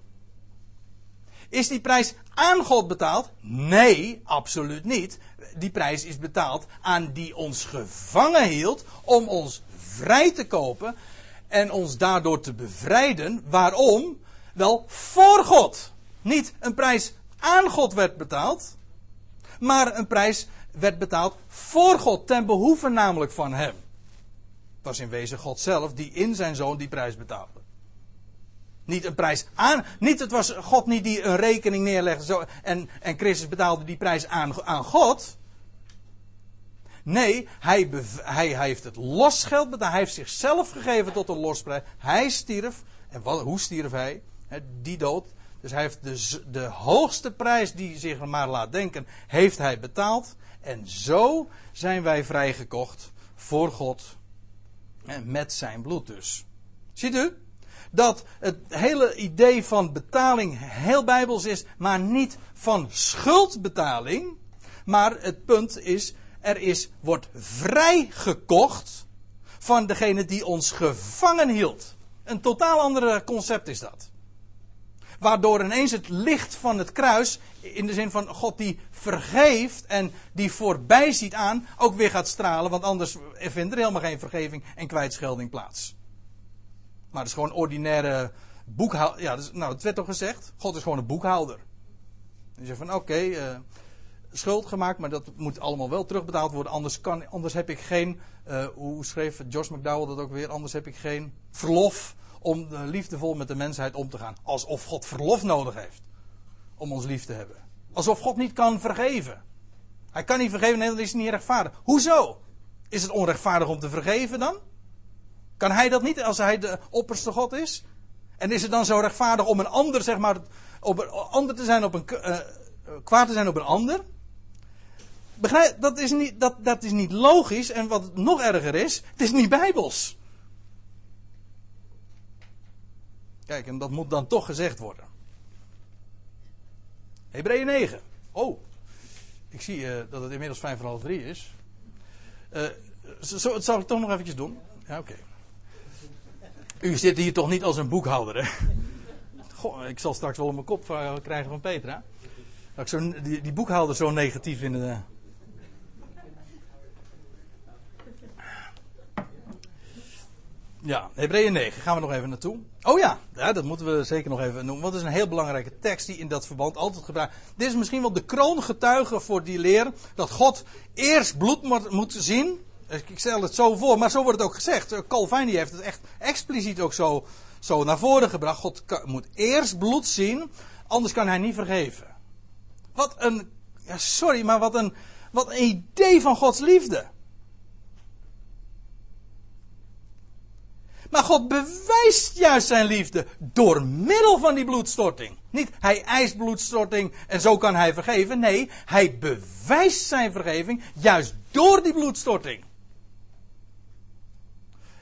Is die prijs aan God betaald? Nee, absoluut niet die prijs is betaald aan die ons gevangen hield om ons vrij te kopen en ons daardoor te bevrijden. Waarom? Wel voor God. Niet een prijs aan God werd betaald, maar een prijs werd betaald voor God, ten behoeve namelijk van Hem. Het was in wezen God zelf die in zijn zoon die prijs betaalde. Niet een prijs aan. Niet, het was God niet die een rekening neerlegde zo, en, en Christus betaalde die prijs aan, aan God. Nee, hij, hij, hij, heeft het losgeld betaald. Hij heeft zichzelf gegeven tot een losprijs. Hij stierf. En wat, hoe stierf hij? die dood. Dus hij heeft de, de hoogste prijs die zich maar laat denken, heeft hij betaald. En zo zijn wij vrijgekocht voor God. Met zijn bloed dus. Ziet u? Dat het hele idee van betaling heel bijbels is, maar niet van schuldbetaling. Maar het punt is er is, wordt vrijgekocht van degene die ons gevangen hield. Een totaal ander concept is dat. Waardoor ineens het licht van het kruis, in de zin van God die vergeeft en die voorbij ziet aan, ook weer gaat stralen. Want anders vindt er helemaal geen vergeving en kwijtschelding plaats. Maar het is gewoon ordinaire boekhouder. Ja, nou, het werd toch gezegd? God is gewoon een boekhouder. Je zegt van oké, eh, schuld gemaakt, maar dat moet allemaal wel terugbetaald worden. Anders, kan, anders heb ik geen, uh, hoe schreef Josh McDowell dat ook weer? Anders heb ik geen verlof om liefdevol met de mensheid om te gaan. Alsof God verlof nodig heeft om ons lief te hebben. Alsof God niet kan vergeven. Hij kan niet vergeven, nee, dan is hij niet rechtvaardig. Hoezo? Is het onrechtvaardig om te vergeven dan? Kan hij dat niet als hij de opperste God is? En is het dan zo rechtvaardig om een ander, zeg maar, op een ander te zijn op een, uh, kwaad te zijn op een ander? Begrijp, dat is niet, dat, dat is niet logisch. En wat nog erger is, het is niet bijbels. Kijk, en dat moet dan toch gezegd worden. Hebreeën 9. Oh, ik zie uh, dat het inmiddels vijf voor half drie is. Uh, zo, dat zal ik toch nog eventjes doen. Ja, oké. U zit hier toch niet als een boekhouder, hè? Goh, ik zal straks wel op mijn kop krijgen van Petra. Dat ik zo, die, die boekhouder zo negatief vinden. Ja, Hebreeën 9, gaan we nog even naartoe. Oh ja, ja, dat moeten we zeker nog even noemen. Het is een heel belangrijke tekst die in dat verband altijd gebruikt. Dit is misschien wel de kroongetuige voor die leer. Dat God eerst bloed moet zien. Ik stel het zo voor, maar zo wordt het ook gezegd. Calvin heeft het echt expliciet ook zo, zo naar voren gebracht. God moet eerst bloed zien, anders kan hij niet vergeven. Wat een, ja sorry, maar wat een, wat een idee van Gods liefde. Maar God bewijst juist zijn liefde door middel van die bloedstorting. Niet hij eist bloedstorting en zo kan hij vergeven. Nee, hij bewijst zijn vergeving juist door die bloedstorting.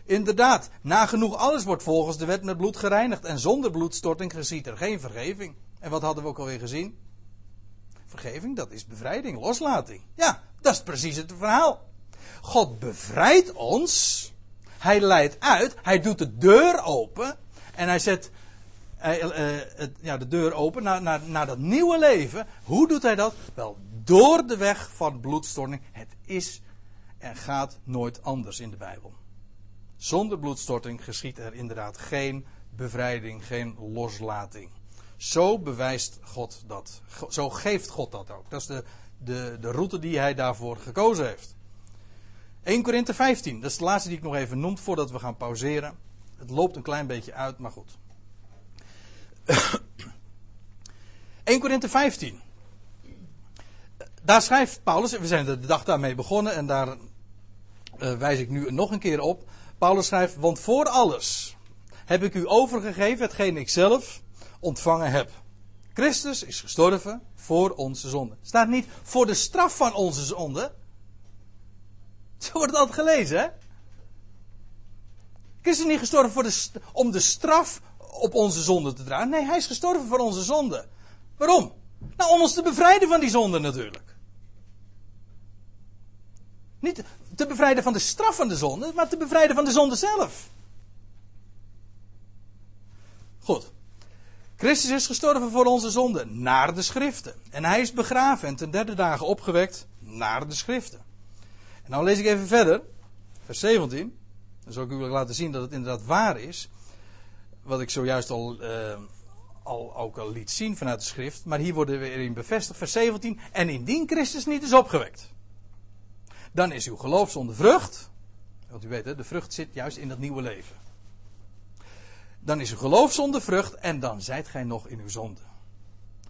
Inderdaad, nagenoeg alles wordt volgens de wet met bloed gereinigd. En zonder bloedstorting geschiet er geen vergeving. En wat hadden we ook alweer gezien? Vergeving, dat is bevrijding, loslating. Ja, dat is precies het verhaal. God bevrijdt ons hij leidt uit, hij doet de deur open en hij zet uh, het, ja, de deur open naar, naar, naar dat nieuwe leven. Hoe doet hij dat? Wel, door de weg van bloedstorting. Het is en gaat nooit anders in de Bijbel. Zonder bloedstorting geschiet er inderdaad geen bevrijding, geen loslating. Zo bewijst God dat. Zo geeft God dat ook. Dat is de, de, de route die hij daarvoor gekozen heeft. 1 Korinthe 15, dat is de laatste die ik nog even noem voordat we gaan pauzeren. Het loopt een klein beetje uit, maar goed. 1 Korinthe 15. Daar schrijft Paulus, we zijn de dag daarmee begonnen en daar uh, wijs ik nu nog een keer op. Paulus schrijft, want voor alles heb ik u overgegeven hetgeen ik zelf ontvangen heb. Christus is gestorven voor onze zonde. Staat niet voor de straf van onze zonde, zo wordt altijd gelezen, hè? Christus is niet gestorven voor de, om de straf op onze zonde te dragen. Nee, hij is gestorven voor onze zonde. Waarom? Nou, om ons te bevrijden van die zonde natuurlijk. Niet te bevrijden van de straf van de zonde, maar te bevrijden van de zonde zelf. Goed. Christus is gestorven voor onze zonde, naar de schriften. En hij is begraven en ten derde dagen opgewekt, naar de schriften. Nou lees ik even verder, vers 17. Dan zal ik u laten zien dat het inderdaad waar is. Wat ik zojuist al, uh, al ook al liet zien vanuit de schrift. Maar hier worden we weer in bevestigd, vers 17. En indien Christus niet is opgewekt, dan is uw geloof zonder vrucht. Want u weet, hè, de vrucht zit juist in dat nieuwe leven. Dan is uw geloof zonder vrucht en dan zijt gij nog in uw zonde.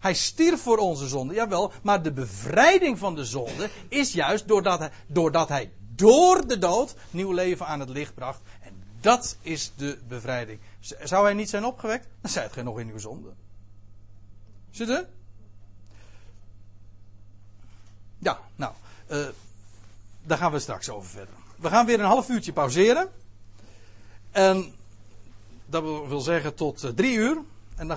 Hij stierf voor onze zonde, jawel, maar de bevrijding van de zonde is juist doordat hij, doordat hij door de dood nieuw leven aan het licht bracht. En dat is de bevrijding. Zou hij niet zijn opgewekt, dan zijt gij nog in uw zonde. Zit er? Ja, nou, uh, daar gaan we straks over verder. We gaan weer een half uurtje pauzeren. En dat wil zeggen tot uh, drie uur.